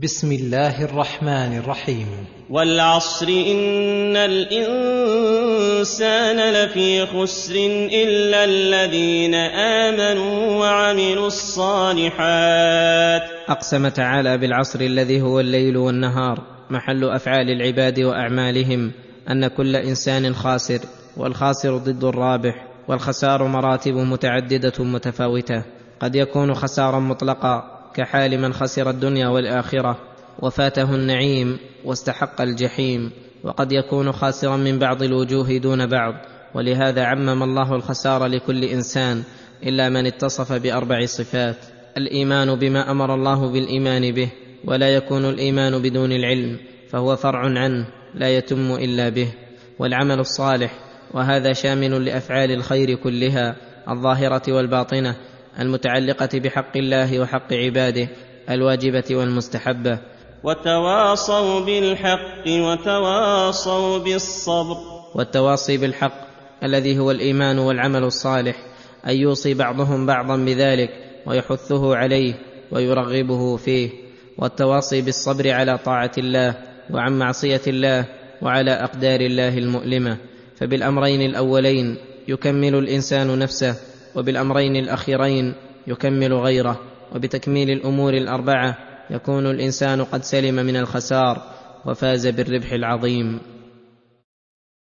بسم الله الرحمن الرحيم. والعصر إن الإنسان لفي خسر إلا الذين آمنوا وعملوا الصالحات. اقسم تعالى بالعصر الذي هو الليل والنهار محل أفعال العباد وأعمالهم أن كل إنسان خاسر والخاسر ضد الرابح والخسار مراتب متعددة متفاوتة. قد يكون خسارا مطلقا كحال من خسر الدنيا والآخرة وفاته النعيم واستحق الجحيم وقد يكون خاسرا من بعض الوجوه دون بعض ولهذا عمم الله الخسار لكل إنسان إلا من اتصف بأربع صفات الإيمان بما أمر الله بالإيمان به ولا يكون الإيمان بدون العلم فهو فرع عنه لا يتم إلا به والعمل الصالح وهذا شامل لأفعال الخير كلها الظاهرة والباطنة المتعلقة بحق الله وحق عباده الواجبة والمستحبة. وتواصوا بالحق وتواصوا بالصبر. والتواصي بالحق الذي هو الإيمان والعمل الصالح أن يوصي بعضهم بعضا بذلك ويحثه عليه ويرغبه فيه. والتواصي بالصبر على طاعة الله وعن معصية الله وعلى أقدار الله المؤلمة. فبالأمرين الأولين يكمل الإنسان نفسه وبالأمرين الأخيرين يكمل غيره وبتكميل الأمور الأربعة يكون الإنسان قد سلم من الخسار وفاز بالربح العظيم.